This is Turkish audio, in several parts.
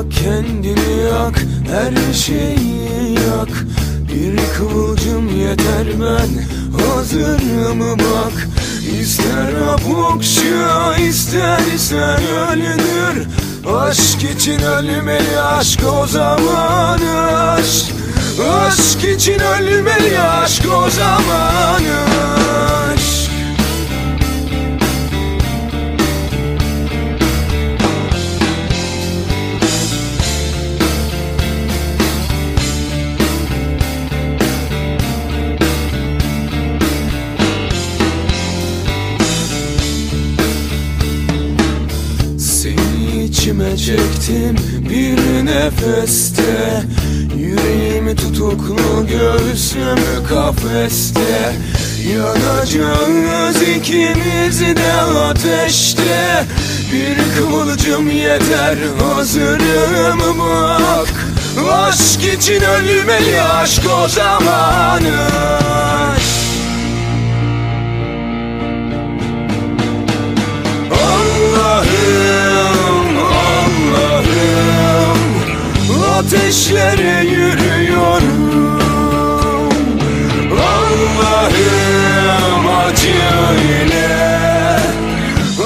Yak kendini yak her şeyi yak. Bir kıvılcım yeter ben hazırım bak. İster apokşa istersen ölünür. Aşk için ölmeli aşk o zaman aşk. Aşk için ölmeli aşk o zaman aşk içime çektim bir nefeste. Yüreğimi tutuklu göğsüm kafeste. Yanacağız ikimiz de ateşte. Bir kıvılcım yeter hazırım bak. Aşk için ölmeli aşk o zaman Ateşlere yürüyorum. Allah'ım acı ile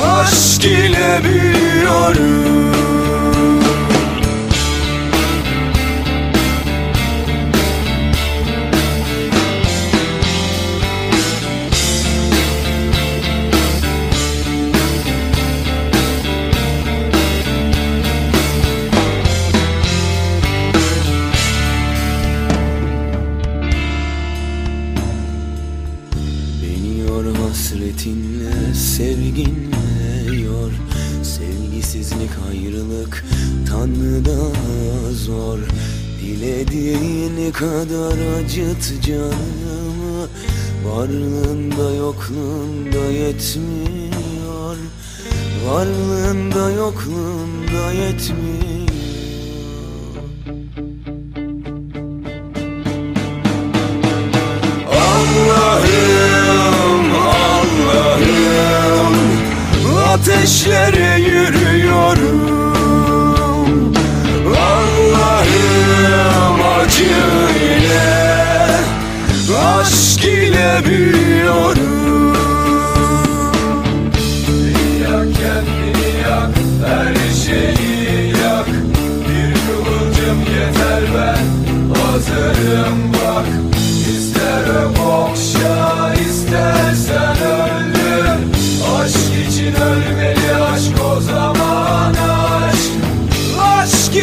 Aşk ile büyüyorum hasretinle, sevginle yor. Sevgisizlik, ayrılık Tanrı'da zor. Dilediğin kadar acıt canımı. Varlığında yokluğunda yetmiyor. Varlığında yokluğunda yetmiyor Ateşlere yürüyorum. Allah'ım acı ile Aşk ile büyüyorum. Yak kendini yak her şeyi yak Bir kıvılcım yeter ben hazırım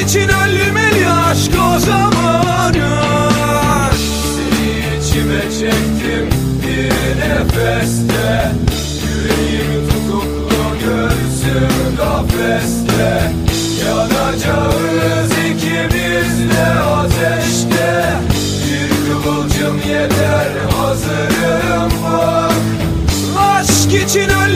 için ölmeli aşk o zaman. Aşk Seni içime çektim bir nefeste. Yüreğimi tutuklu göğsüm kafeste. Yanacağız ikimiz de ateşte. Bir kıvılcım yeter hazırım bak. Aşk için ölmeli